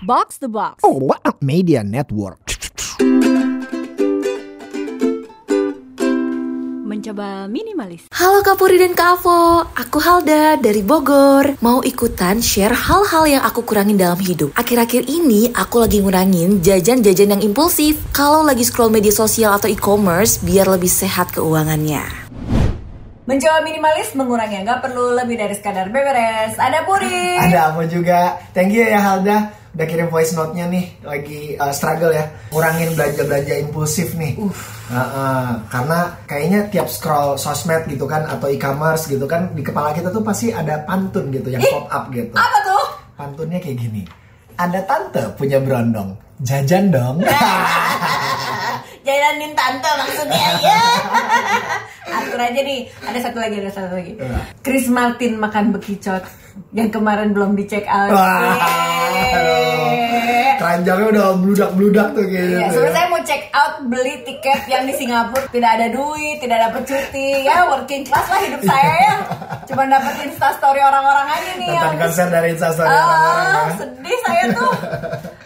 Box the Box. Oh, Media Network. Mencoba minimalis. Halo Kak Puri dan Kak Avo, aku Halda dari Bogor. Mau ikutan share hal-hal yang aku kurangin dalam hidup. Akhir-akhir ini aku lagi ngurangin jajan-jajan yang impulsif. Kalau lagi scroll media sosial atau e-commerce, biar lebih sehat keuangannya. Mencoba minimalis mengurangi nggak perlu lebih dari sekadar beberes. Ada Puri. Ada apa juga? Thank you ya Halda. Udah kirim voice note-nya nih, lagi uh, struggle ya, ngurangin belanja-belanja impulsif nih. Uh, uh, karena kayaknya tiap scroll sosmed gitu kan, atau e-commerce gitu kan, di kepala kita tuh pasti ada pantun gitu yang pop up gitu. Apa tuh? Pantunnya kayak gini. Ada tante punya berondong, jajan dong. Jalanin tante maksudnya ya. Atur aja nih. Ada satu lagi, ada satu lagi. Chris Martin makan bekicot yang kemarin belum dicek out. Wah. Keranjangnya udah bludak-bludak tuh kayaknya. Iya, tuh sebenarnya ya. saya mau check out beli tiket yang di Singapura tidak ada duit, tidak dapat cuti, ya working class lah hidup saya ya. Cuma dapat instastory orang-orang aja nih Nonton yang konser dari instastory Ah, orang-orang ya. sedih saya tuh.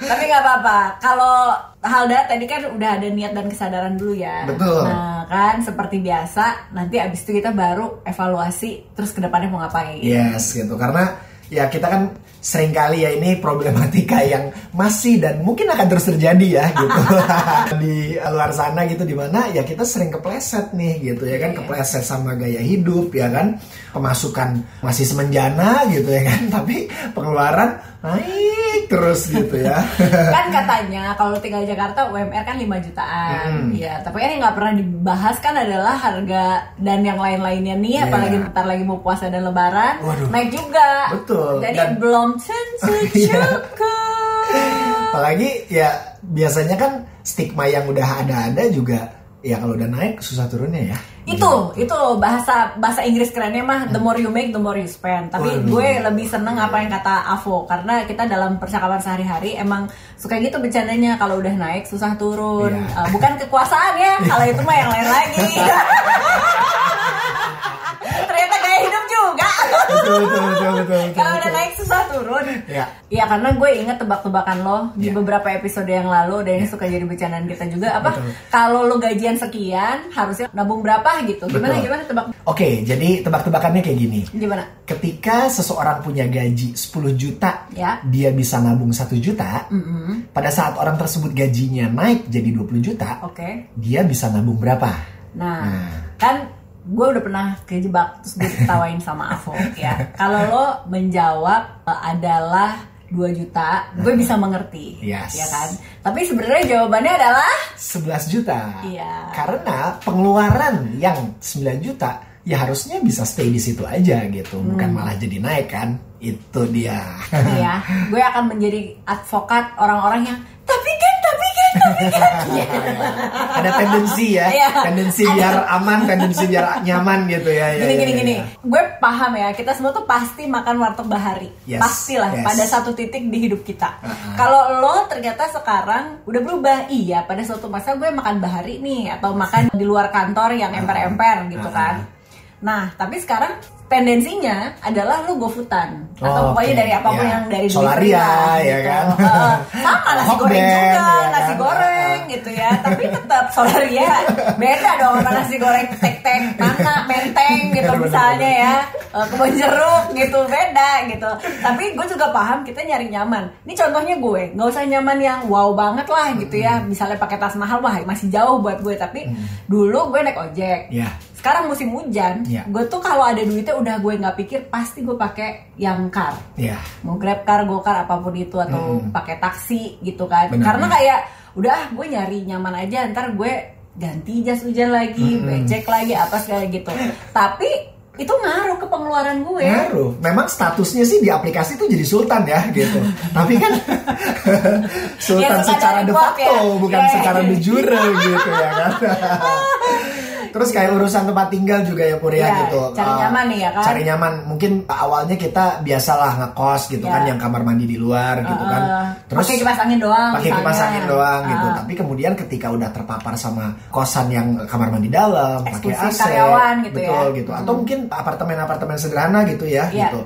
Tapi nggak apa-apa. Kalau Halda tadi kan udah ada niat dan kesadaran dulu ya. Betul. Nah kan seperti biasa nanti abis itu kita baru evaluasi terus ke depannya mau ngapain. Yes gitu karena ya kita kan sering kali ya ini problematika yang masih dan mungkin akan terus terjadi ya gitu di luar sana gitu di mana ya kita sering kepleset nih gitu ya kan Iya. kepleset sama gaya hidup ya kan pemasukan masih semenjana gitu ya kan tapi pengeluaran naik terus gitu ya kan katanya kalau tinggal di Jakarta UMR kan 5 jutaan Hmm. ya tapi kan yang nggak pernah dibahas kan adalah harga dan yang lain-lainnya nih Iya. apalagi bentar lagi mau puasa dan lebaran Waduh. naik juga Betul. jadi Dan- belum tentu Iya. cukup apalagi ya biasanya kan stigma yang udah ada-ada juga ya kalau udah naik susah turunnya ya itu itu bahasa bahasa Inggris kerennya mah the more you make the more you spend tapi Waduh. gue lebih seneng apa yang kata Avo karena kita dalam percakapan sehari-hari emang suka gitu bercandanya kalau udah naik susah turun Iya. Eh, bukan kekuasaan ya kalau itu mah yang lain lagi ternyata gaya hidup juga betul betul betul betul, betul, kalau udah naik susah turun Ya. Iya karena gue inget tebak-tebakan lo di Ya. beberapa episode yang lalu dan ini suka jadi bercandaan kita juga apa kalau lo gajian sekian harusnya nabung berapa gitu gimana Betul. gimana tebak Oke, jadi tebak-tebakannya kayak gini. gimana Ketika seseorang punya gaji 10 juta, Ya. dia bisa nabung 1 juta. Mm-mm. Pada saat orang tersebut gajinya naik jadi 20 juta, Oke. dia bisa nabung berapa? Nah, Nah. kan gue udah pernah kejebak terus gue ketawain sama Avo ya. Kalau lo menjawab eh, adalah 2 juta, gue bisa mengerti, Yes. ya kan? Tapi sebenarnya jawabannya adalah 11 juta. Iya. Karena pengeluaran yang 9 juta ya harusnya bisa stay di situ aja gitu, bukan Hmm. malah jadi naik kan. Itu dia. ya, gue akan menjadi advokat orang-orang yang tapi Ada tendensi ya, Iya. tendensi biar aman, tendensi biar nyaman gitu ya. ya, gini ya, gini ya, gini ya. gue paham ya kita semua tuh pasti makan warteg bahari Yes, pastilah yes. pada satu titik di hidup kita Uh-uh. kalau lo ternyata sekarang udah berubah iya pada suatu masa gue makan bahari nih atau makan di luar kantor yang emper-emper gitu Uh-uh. kan nah tapi sekarang tendensinya adalah lo gofutan atau Oh, pokoknya oke. dari apa pun Ya. yang dari Solaria, lah, ya gitu. kan? Heeh. sama nasi Hokben, goreng juga ya nasi kan? goreng gitu ya tapi tetap solaria beda dong sama nasi goreng tek-tek mana menteng gitu misalnya ya Eh, kebun jeruk gitu beda gitu tapi gue juga paham kita nyari nyaman ini contohnya gue nggak usah nyaman yang wow banget lah gitu ya misalnya pakai tas mahal wah masih jauh buat gue tapi dulu gue naik ojek Ya. Sekarang musim hujan Iya. gue tuh kalau ada duitnya udah gue nggak pikir pasti gue pakai yang car Ya. mau grab car, go car apa pun itu atau Mm-mm. pakai taksi gitu kan. Benar, Karena benar. kayak udah ah, gue nyari nyaman aja ntar gue ganti jas hujan lagi, Mm-mm. becek lagi apa segala gitu. Tapi itu ngaruh ke pengeluaran gue. Ngaruh. Memang statusnya sih di aplikasi tuh jadi sultan ya gitu. Tapi kan sultan Ya, secara de facto ya. bukan Ya. secara de jure gitu ya kan. Terus kayak urusan tempat tinggal juga ya Pur ya, Ya, gitu. cari Uh, nyaman nih ya kan? Cari nyaman. Mungkin awalnya kita biasalah ngekos gitu Ya. kan yang kamar mandi di luar gitu Uh, kan. uh, pakai kipas angin doang. Pakai kipas angin doang gitu. Uh, Tapi kemudian ketika udah terpapar sama kosan yang kamar mandi dalam, pakai AC, karyawan gitu betul ya. gitu. Atau mungkin apartemen-apartemen sederhana gitu ya Iya. gitu.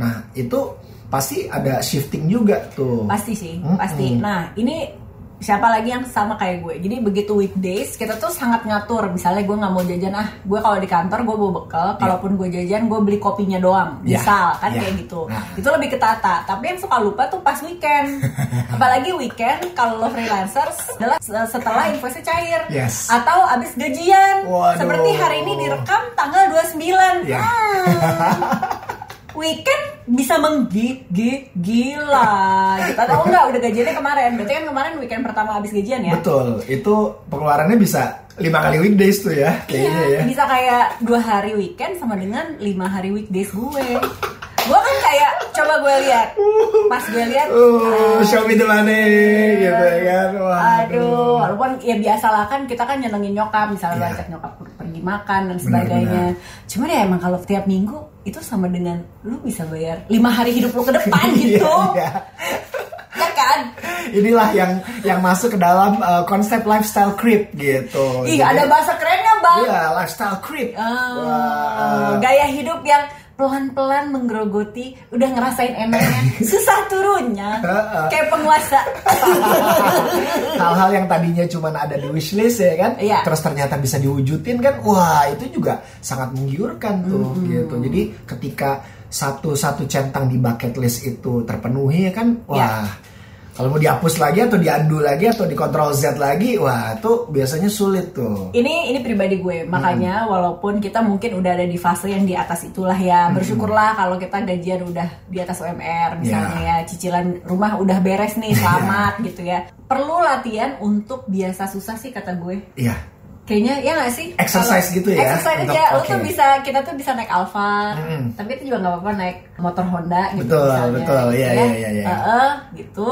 Nah, itu pasti ada shifting juga tuh. Pasti sih, Mm-mm. pasti. Nah, ini siapa lagi yang sama kayak gue. Jadi begitu weekdays kita tuh sangat ngatur. Misalnya gue nggak mau jajan ah, gue kalau di kantor gue bawa bekal. Kalaupun gue jajan gue beli kopinya doang. Misal kan ya. kayak gitu. Nah. Itu lebih ketata. Tapi yang suka lupa tuh pas weekend. Apalagi weekend kalau lo freelancers adalah setelah invoice cair Yes. atau abis gajian. Waduh. Seperti hari ini direkam tanggal 29. Ya. Hmm. weekend bisa menggigit gila gitu. Atau enggak udah gajiannya kemarin. Berarti kan kemarin weekend pertama habis gajian ya? Betul, itu pengeluarannya bisa lima kali weekdays tuh ya, kayaknya Iya, ya. bisa kayak dua hari weekend sama dengan lima hari weekdays gue gue kan kayak coba gue lihat pas gue lihat Uh, show me the money, gitu ya kan. Wah, Aduh, walaupun ya biasa lah kan kita kan nyenengin nyokap, misalnya Iya. ngajak nyokap pergi makan dan Benar, sebagainya. Cuma ya emang kalau tiap minggu itu sama dengan lu bisa bayar lima hari hidup lu ke depan gitu, Iya, iya. ya kan? Inilah yang yang masuk ke dalam uh, konsep lifestyle creep gitu. Jadi- ada bahasa kerennya bang. Iya, lifestyle creep. Wah. gaya hidup yang pelan-pelan menggerogoti, udah ngerasain enaknya, susah turunnya, kayak penguasa. hal-hal yang tadinya cuma ada di wishlist ya kan? Iya. terus ternyata bisa diwujudin kan? Wah itu juga sangat menggiurkan tuh gitu. Jadi ketika satu satu centang di bucket list itu terpenuhi ya kan? Wah Iya. Kalau mau dihapus lagi atau diandu lagi atau di Ctrl Z lagi wah itu biasanya sulit tuh. Ini ini pribadi gue. Makanya walaupun kita mungkin udah ada di fase yang di atas itulah ya Hmm. bersyukurlah kalau kita gajian udah di atas UMR misalnya ya cicilan rumah udah beres nih selamat gitu ya. Perlu latihan untuk biasa susah sih kata gue. Iya kayaknya ya nggak sih Exercise Kalau- gitu ya, exercise untuk- aja lo oke. tuh bisa kita tuh bisa naik Alfa Mm-mm. tapi itu juga nggak apa-apa naik motor Honda gitu Betul, misalnya, betul. gitu Iya, ya. iya, iya, iya. Heeh, gitu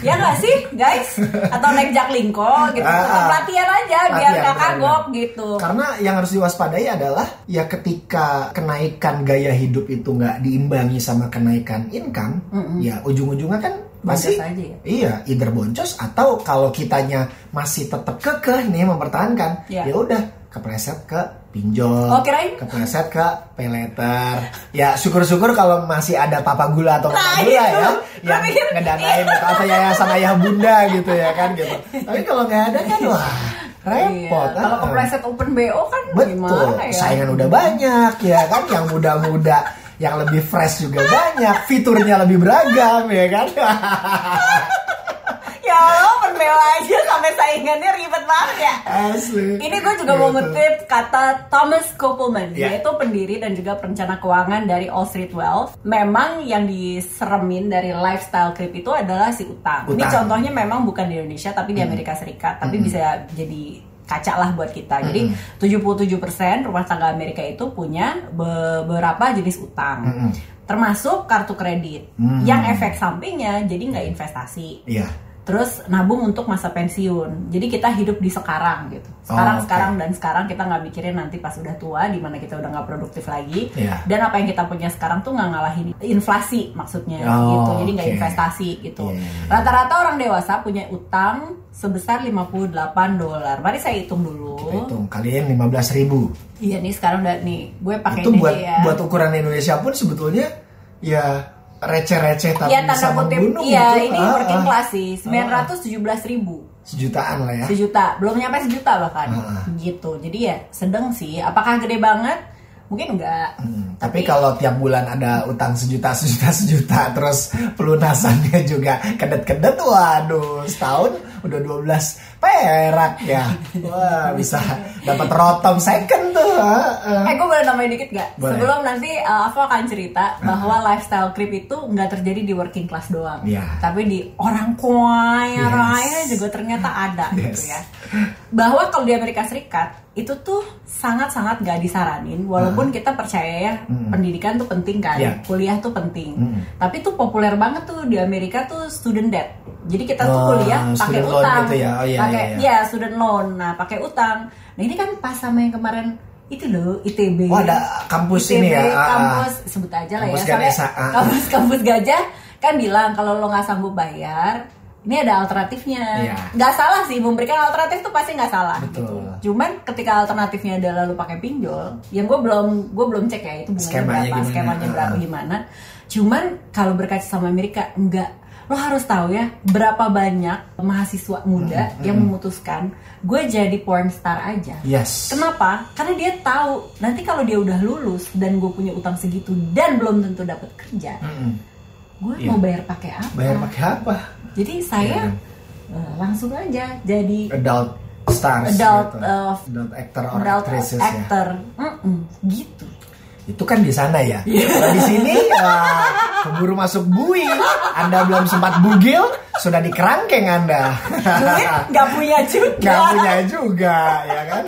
ya nggak sih guys atau naik Jaklingko gitu tetap ah. latihan aja biar Latihan, nggak benar, kagok gitu Karena yang harus diwaspadai adalah ya ketika kenaikan gaya hidup itu nggak diimbangi sama kenaikan income, ya ujung-ujungnya kan Masih aja ya? iya either boncos atau kalau kitanya masih tetap kekeh nih mempertahankan, Iya. ya udah kepleset ke pinjol, Oh, kirain? kepleset ke pay letter. Ya syukur-syukur kalau masih ada papa gula atau mama Nah, gula itu. ya yang pikir- ngedanain gitu, atau yayasan ayah bunda gitu ya kan gitu. Tapi kalau nggak ada kan wah repot. Iya, kalau ah. kepleset open BO kan Betul, gimana ya saingan udah banyak ya kan yang muda-muda yang lebih fresh juga banyak, fiturnya lebih beragam ya kan. ya Allah open BO aja sampai saingannya ribet banget ya Asli. Ini gue juga mau Gitu. ngetweet kata Thomas Koppelman, Ya. yaitu pendiri dan juga perencana keuangan dari All Street Wealth. Memang yang diseremin dari lifestyle creep itu adalah si utang. Ini Utang. contohnya memang bukan di Indonesia tapi di Amerika Serikat, tapi bisa jadi kaca lah buat kita. Jadi 77% rumah tangga Amerika itu punya beberapa jenis utang. Mm-mm. Termasuk kartu kredit Hmm. yang efek sampingnya jadi nggak investasi Iya. Terus nabung untuk masa pensiun. Jadi kita hidup di sekarang gitu. Sekarang Oh, oke. sekarang dan sekarang kita nggak mikirin nanti pas udah tua di mana kita udah nggak produktif lagi. Iya. Dan apa yang kita punya sekarang tuh nggak ngalahin inflasi maksudnya Oh, gitu. Jadi nggak oke. investasi gitu. Iya, iya, iya. Rata-rata orang dewasa punya utang sebesar 58 dolar. Mari saya hitung dulu. Kita hitung kalian 15.000 ribu. Iya nih sekarang udah nih gue pakai ini buat ya. buat ukuran Indonesia pun sebetulnya ya receh-receh tapi Iya bisa kutip. membunuh Iya gitu. ini Ah, working ah. class sih. 917 ribu. Sejutaan lah ya. sejuta belum nyampe sejuta bahkan Heeh. gitu jadi ya sedang sih apakah gede banget mungkin enggak Hmm, tapi kalau tiap bulan ada utang sejuta sejuta sejuta terus pelunasannya juga kedet-kedet waduh setahun udah 12 perak ya wah bisa dapat rotom second tuh eh gue boleh nambahin dikit gak Boleh. sebelum nanti uh, aku akan cerita bahwa lifestyle creep itu nggak terjadi di working class doang Iya. tapi di orang kaya Yes. raya juga ternyata ada gitu Yes. ya bahwa kalau di Amerika Serikat itu tuh sangat-sangat gak disaranin walaupun kita percaya ya pendidikan tuh penting kan Iya. kuliah tuh penting Mm. tapi tuh populer banget tuh di Amerika tuh student debt jadi kita tuh Oh, kuliah pakai student loan utang gitu ya. Oh, iya, pakai iya, iya. ya student loan nah pakai utang nah ini kan pas sama yang kemarin itu loh ITB Oh, ada kampus ITB, ini ya, ah, ah. kampus sebut aja lah Kampus ya soalnya Ganesha, ah, ah. kampus kampus gajah kan bilang kalau lo nggak sanggup bayar ini ada alternatifnya. Iya. Nggak salah sih memberikan alternatif tuh pasti nggak salah. Betul. Gitu. Cuman ketika alternatifnya adalah lu pakai pinjol, yang gue belum gue belum cek ya itu bunganya Skemanya berapa, gimana. skemanya berapa Ah. gimana. Cuman kalau berkaca sama Amerika enggak lo harus tahu ya berapa banyak mahasiswa muda Hmm, yang memutuskan gue jadi porn star aja. Yes. Kenapa? Karena dia tahu nanti kalau dia udah lulus dan gue punya utang segitu dan belum tentu dapat kerja, Mm-mm. gue Iya. mau bayar pakai apa? Bayar pakai apa? Jadi saya Iya. eh, langsung aja jadi Adult stars. Adult, gitu. uh, adult actor or adult actresses ya. actor, Mm-mm, gitu. Itu kan di sana ya. Kalau di sini uh, keburu masuk bui. Anda belum sempat bugil, sudah dikerangkeng Anda. Duit nggak punya juga. Gak punya juga, ya kan?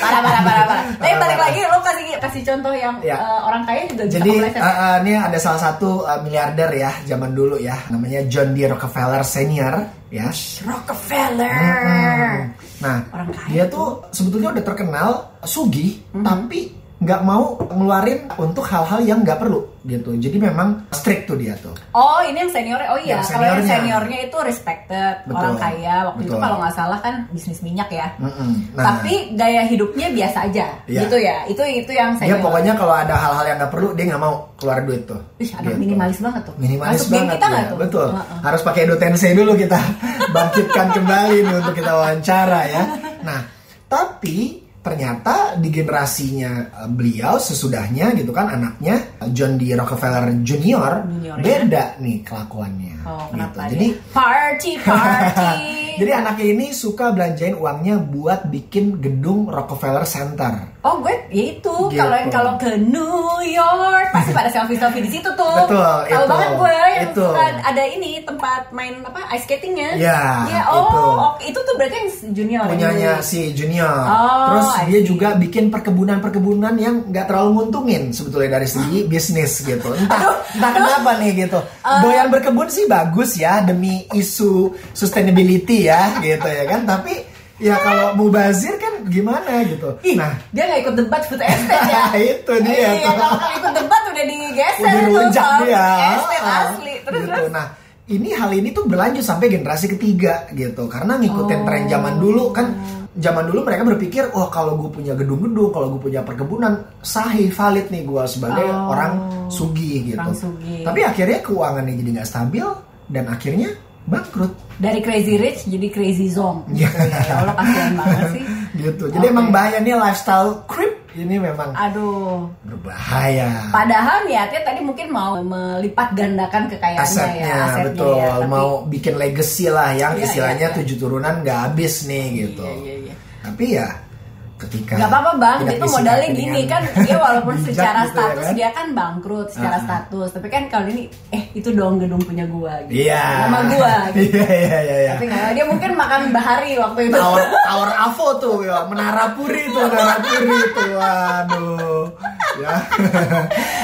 Parah, parah, parah, parah. Tapi balik lagi, lo kasih kasih contoh yang Ya. eh, orang kaya juga Jadi uh, uh, ini ada salah satu uh, miliarder ya zaman dulu ya, namanya John D. Rockefeller Senior ya. Rockefeller. Hmm. Nah, Orang kaya dia tuh sebetulnya udah terkenal sugih, tapi nggak mau ngeluarin untuk hal-hal yang nggak perlu gitu. Jadi memang strict tuh dia tuh. Oh ini yang senior oh iya Yang kalau yang seniornya. seniornya itu respected Betul. orang kaya waktu itu Betul. kalau nggak salah kan bisnis minyak ya. Nah, tapi gaya hidupnya biasa aja Iya. gitu ya itu itu yang dia senior pokoknya kalau ada hal-hal yang nggak perlu dia nggak mau keluar duit tuh. Ih, anak Gitu. minimalis banget tuh Minimalis Masuk banget kita ya, tuh betul. Heeh. Harus pakai Edo Tensei dulu kita bangkitkan kembali nih untuk kita wawancara ya. Nah, tapi ternyata di generasinya uh, beliau sesudahnya gitu kan anaknya uh, John D. Rockefeller Junior, Junior, ya. beda nih kelakuannya. Oh gitu. kenapa Jadi dia? party party jadi anaknya ini suka belanjain uangnya buat bikin gedung Rockefeller Center. Oh gue ya itu Gitu. kalau yang kalau ke New York pasti pada selfie selfie di situ tuh. Betul, Tahu itu. banget gue yang Itu. suka ada ini tempat main apa ice skatingnya. Ya, Iya, oh, itu. oke, itu tuh berarti yang junior. punyanya dulu. si Junior. Oh, Terus I dia see. juga bikin perkebunan-perkebunan yang nggak terlalu nguntungin sebetulnya dari segi bisnis gitu. Entah, entah kenapa nih gitu. Uh. Doyan berkebun sih bagus ya demi isu sustainability ya gitu ya kan. Tapi ya kalau mubazir kan gimana gitu. Ih, Nah, dia nggak ikut debat food estate ya. itu dia Iya, tuh. kalau ikut debat udah digeser udah tuh dia. estate Ah, asli. Terus gitu. terus. Nah, ini hal ini tuh berlanjut sampai generasi ketiga gitu. Karena ngikutin Oh. tren zaman dulu kan zaman dulu mereka berpikir, "Oh, kalau gue punya gedung-gedung, kalau gue punya perkebunan, sahih valid nih gue sebagai Oh. orang sugih gitu." Orang sugih. Tapi akhirnya keuangannya jadi nggak stabil dan akhirnya bangkrut. Dari crazy rich jadi crazy zong. Gitu ya. Ya Allah kasihan banget sih. Gitu. Jadi Oke. emang bahaya nih lifestyle creep ini memang Aduh. berbahaya. Padahal niatnya tadi mungkin mau melipat gandakan kekayaannya asetnya, ya, asetnya betul ya. Tapi, mau bikin legacy lah yang Iya, istilahnya iya, iya. tujuh turunan nggak habis nih gitu Iya, iya, iya. tapi ya ketika Gak apa-apa bang, disikapi modalnya dengan gini kan dia walaupun secara gitu ya status kan? dia kan bangkrut secara Ah. status, tapi kan kalau ini eh itu dong gedung punya gua gitu. iya Nama gua gitu. iya iya iya iya. Tapi nggak, dia mungkin makan bahari waktu itu. Tower, Tower Avo tuh ya, Menara Puri tuh, Menara Puri tuh, waduh, ya.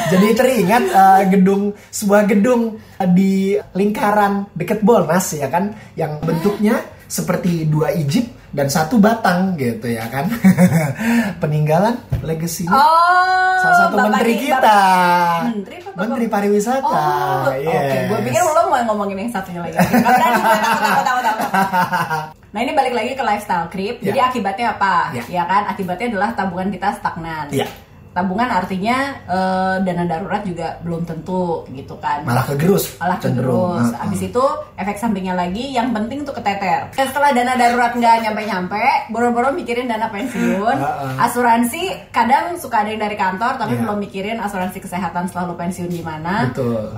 Jadi teringat eh, gedung sebuah gedung di lingkaran deket Bolnas ya kan, yang bentuknya seperti dua Egypt dan satu batang gitu ya kan, peninggalan legasinya Oh, salah satu Bapak menteri kita, Bapak- Menteri apa Bapak? Menteri Pariwisata, Oh, oke. Gue pikir lo mau ngomongin yang satunya lagi. Nah ini balik lagi ke lifestyle creep. Jadi Ya. akibatnya apa? Ya. Ya kan? Akibatnya adalah tabungan kita stagnan. Ya. Tabungan artinya eh, dana darurat juga belum tentu gitu kan. malah kegerus, malah cenderung. terus. Heeh. Abis itu efek sampingnya lagi yang penting tuh keteter. Setelah dana darurat nggak nyampe-nyampe, boro-boro mikirin dana pensiun, Heeh. asuransi kadang suka ada yang dari kantor tapi Iya. belum mikirin asuransi kesehatan setelah lo pensiun gimana.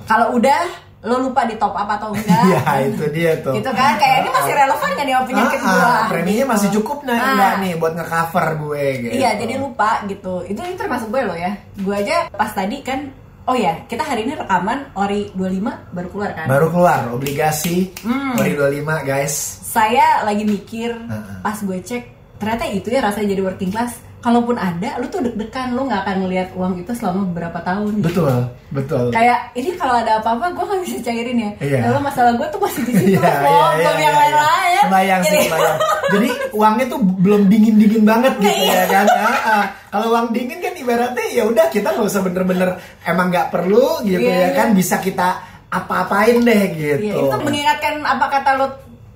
Kalau udah lo lupa di top up atau enggak. Iya itu dia tuh. Gitu kan kayak ini masih relevan kan ya penyakit Ah, gua. ah, preminya gitu. masih cukup nah, Ah. enggak nih buat nge-cover gue gitu. Iya, jadi lupa gitu. Itu itu termasuk gue loh ya. Gue aja pas tadi kan Oh ya, kita hari ini rekaman Ori 25 baru keluar kan? Baru keluar obligasi Hmm. Ori 25 guys. Saya lagi mikir Heeh. pas gue cek ternyata itu ya rasanya jadi working class. Kalaupun ada, lu tuh deg-degan, lu nggak akan ngelihat uang itu selama beberapa tahun. Betul, betul. Kayak ini kalau ada apa-apa gue nggak bisa cairin ya. Iya. Kalau masalah gue tuh masih di situ, Iya, belum iya, iya, yang iya. lain-lain. Bayang sih, Jadi- bayang. Jadi uangnya tuh belum dingin-dingin banget gitu ya kan. Ah, ah. Kalau uang dingin kan ibaratnya ya udah kita nggak usah bener-bener emang nggak perlu gitu Iya, ya kan bisa kita apa-apain deh gitu. Iya, itu mengingatkan apa kata lo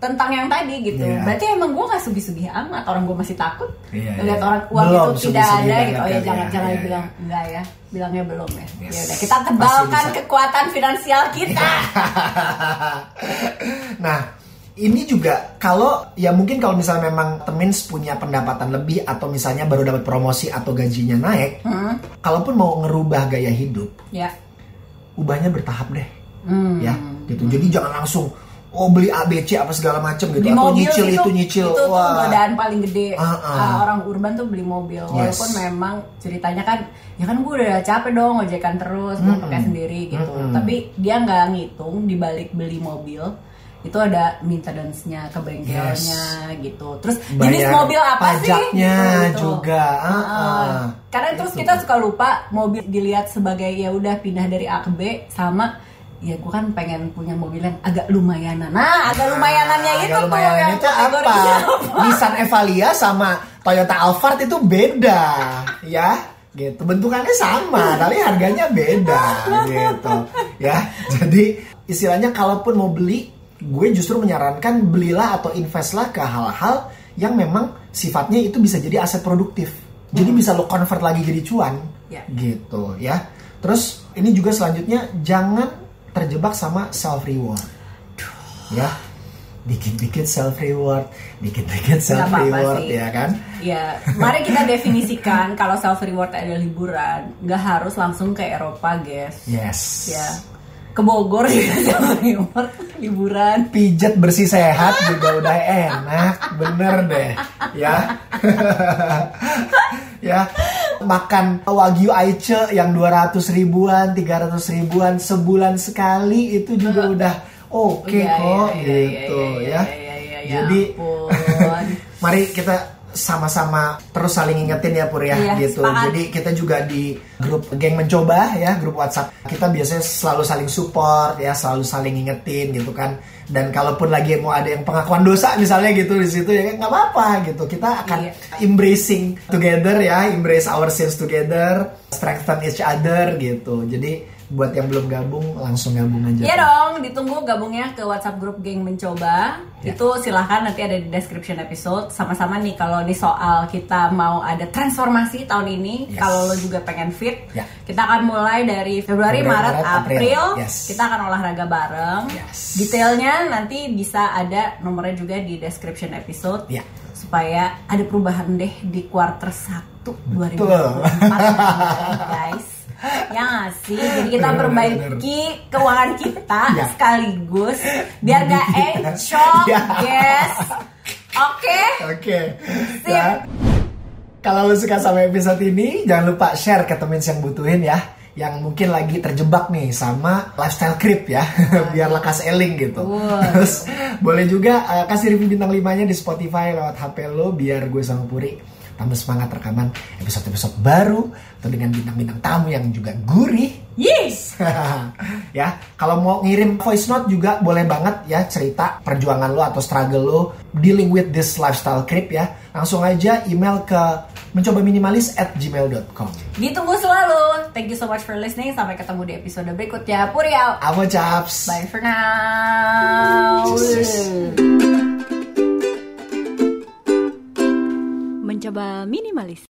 tentang yang tadi gitu. Iya. Berarti emang gue gak sugih-sugih amat. Orang gue masih takut. Iya, Ngeliat iya. orang uang Belum itu tidak ada banget gitu. Oh ya kali jangan ya. jangan Iya, bilang enggak ya. Bilangnya belum ya. Yes. Ya udah kita tebalkan kekuatan finansial kita. nah, ini juga kalau ya mungkin kalau misalnya memang Temins punya pendapatan lebih atau misalnya baru dapat promosi atau gajinya naik, Hmm, kalaupun mau ngerubah gaya hidup, ya. ubahnya bertahap deh, Hmm. ya, gitu. Jadi jangan langsung oh beli ABC apa segala macam gitu, Beli atau mobil nyicil itu, itu nyicil, itu tuh wah, godaan paling gede Ah, ah. Ah, orang urban tuh beli mobil walaupun memang ceritanya kan ya kan gue udah capek dong ojekan terus gue Mm-mm. pakai sendiri gitu Mm-mm. tapi dia nggak ngitung di balik beli mobil itu ada maintenance-nya ke bengkelnya gitu terus jenis Bayar mobil apa sih pajaknya Gitu, gitu. juga, ah. ah. karena terus kita suka lupa mobil dilihat sebagai ya udah pindah dari A ke B sama ya gue kan pengen punya mobil yang agak lumayanan nah agak lumayanannya itu Agak lumayanan itu apa? kategorinya Nissan Evalia sama Toyota Alphard itu beda, ya. Gitu. Bentukannya sama, tapi harganya beda gitu. Ya. Jadi istilahnya kalaupun mau beli, gue justru menyarankan belilah atau investlah ke hal-hal yang memang sifatnya itu bisa jadi aset produktif. Jadi bisa lo convert lagi jadi cuan. Ya. Gitu, ya. Terus ini juga selanjutnya jangan terjebak sama self reward. Ya. Dikit-dikit self reward, dikit-dikit self reward ya kan? Ya, mari kita definisikan kalau self reward adalah liburan, nggak harus langsung ke Eropa, guys. Yes. Ya, ke Bogor self reward liburan. Pijat bersih sehat juga udah enak, bener deh, ya. ya, makan wagyu aice yang 200 ribuan, 300 ribuan sebulan sekali itu juga udah oke Iya, kok gitu ya. Jadi mari kita sama-sama terus saling ingetin ya Pur ya Iya, gitu. sepakat. Jadi kita juga di grup geng mencoba ya, grup WhatsApp. Kita biasanya selalu saling support ya, selalu saling ingetin gitu kan. Dan kalaupun lagi mau ada yang pengakuan dosa misalnya gitu di situ ya nggak apa-apa gitu. Kita akan Iya. embracing together ya, embrace our sins together, strengthen each other gitu. Jadi buat yang belum gabung langsung gabung aja. Iya dong, ditunggu gabungnya ke WhatsApp grup geng mencoba. Ya. Itu silahkan nanti ada di description episode. Sama-sama nih kalau nih soal kita mau ada transformasi tahun ini. Yes. Kalau lo juga pengen fit, Ya. kita akan mulai dari Februari, Februari, Maret, Maret, April. April. Yes. Kita akan olahraga bareng. Yes. Detailnya nanti bisa ada nomornya juga di description episode. Ya. Supaya ada perubahan deh di quarter 1 2024 guys. Ya nggak sih? Jadi kita Bener, perbaiki keuangan kita Ya. sekaligus biar gak encok, Ya. guys. Oke? Oke. Ya. Kalau lu suka sama episode ini, jangan lupa share ke temen yang butuhin ya. Yang mungkin lagi terjebak nih sama lifestyle creep ya. Biar lekas eling gitu. Terus boleh juga uh, kasih review bintang 5-nya di Spotify lewat HP lo biar gue sama Puri tambah semangat rekaman episode-episode baru atau dengan bintang-bintang tamu yang juga gurih Yes. ya kalau mau ngirim voice note juga boleh banget ya cerita perjuangan lo atau struggle lo dealing with this lifestyle creep ya langsung aja email ke mencoba minimalis at gmail.com Ditunggu selalu. Thank you so much for listening. Sampai ketemu di episode berikutnya. Puri out. apa caps Bye for now. Yes. Mencoba minimalis.